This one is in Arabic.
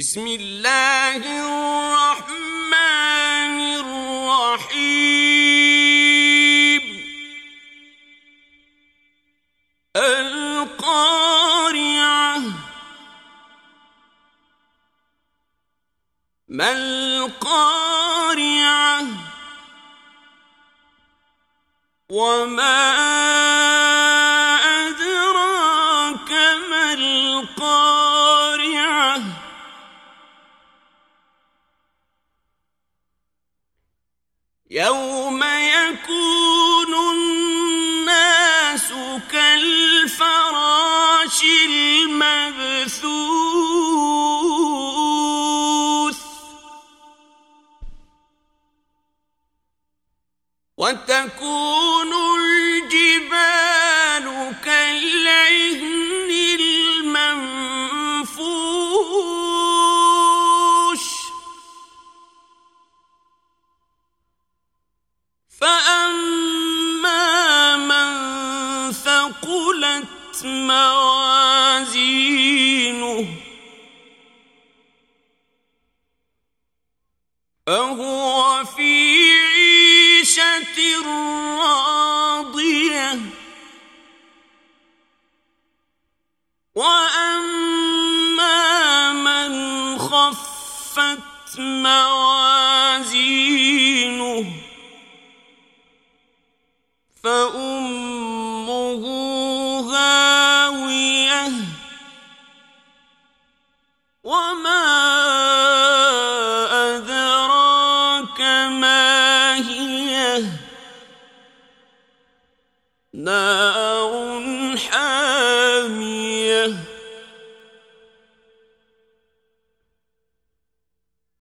بسم الله الرحمن الرحيم. القارعة. ما القارعة؟ وما يوم يكون الناس كالفراش المبثوث. وتكون فأما من ثقلت موازينه فهو في عيشة راضية وأما من خفت موازينه فأمه هاوية وما أدراك ما هي؟ نار حامية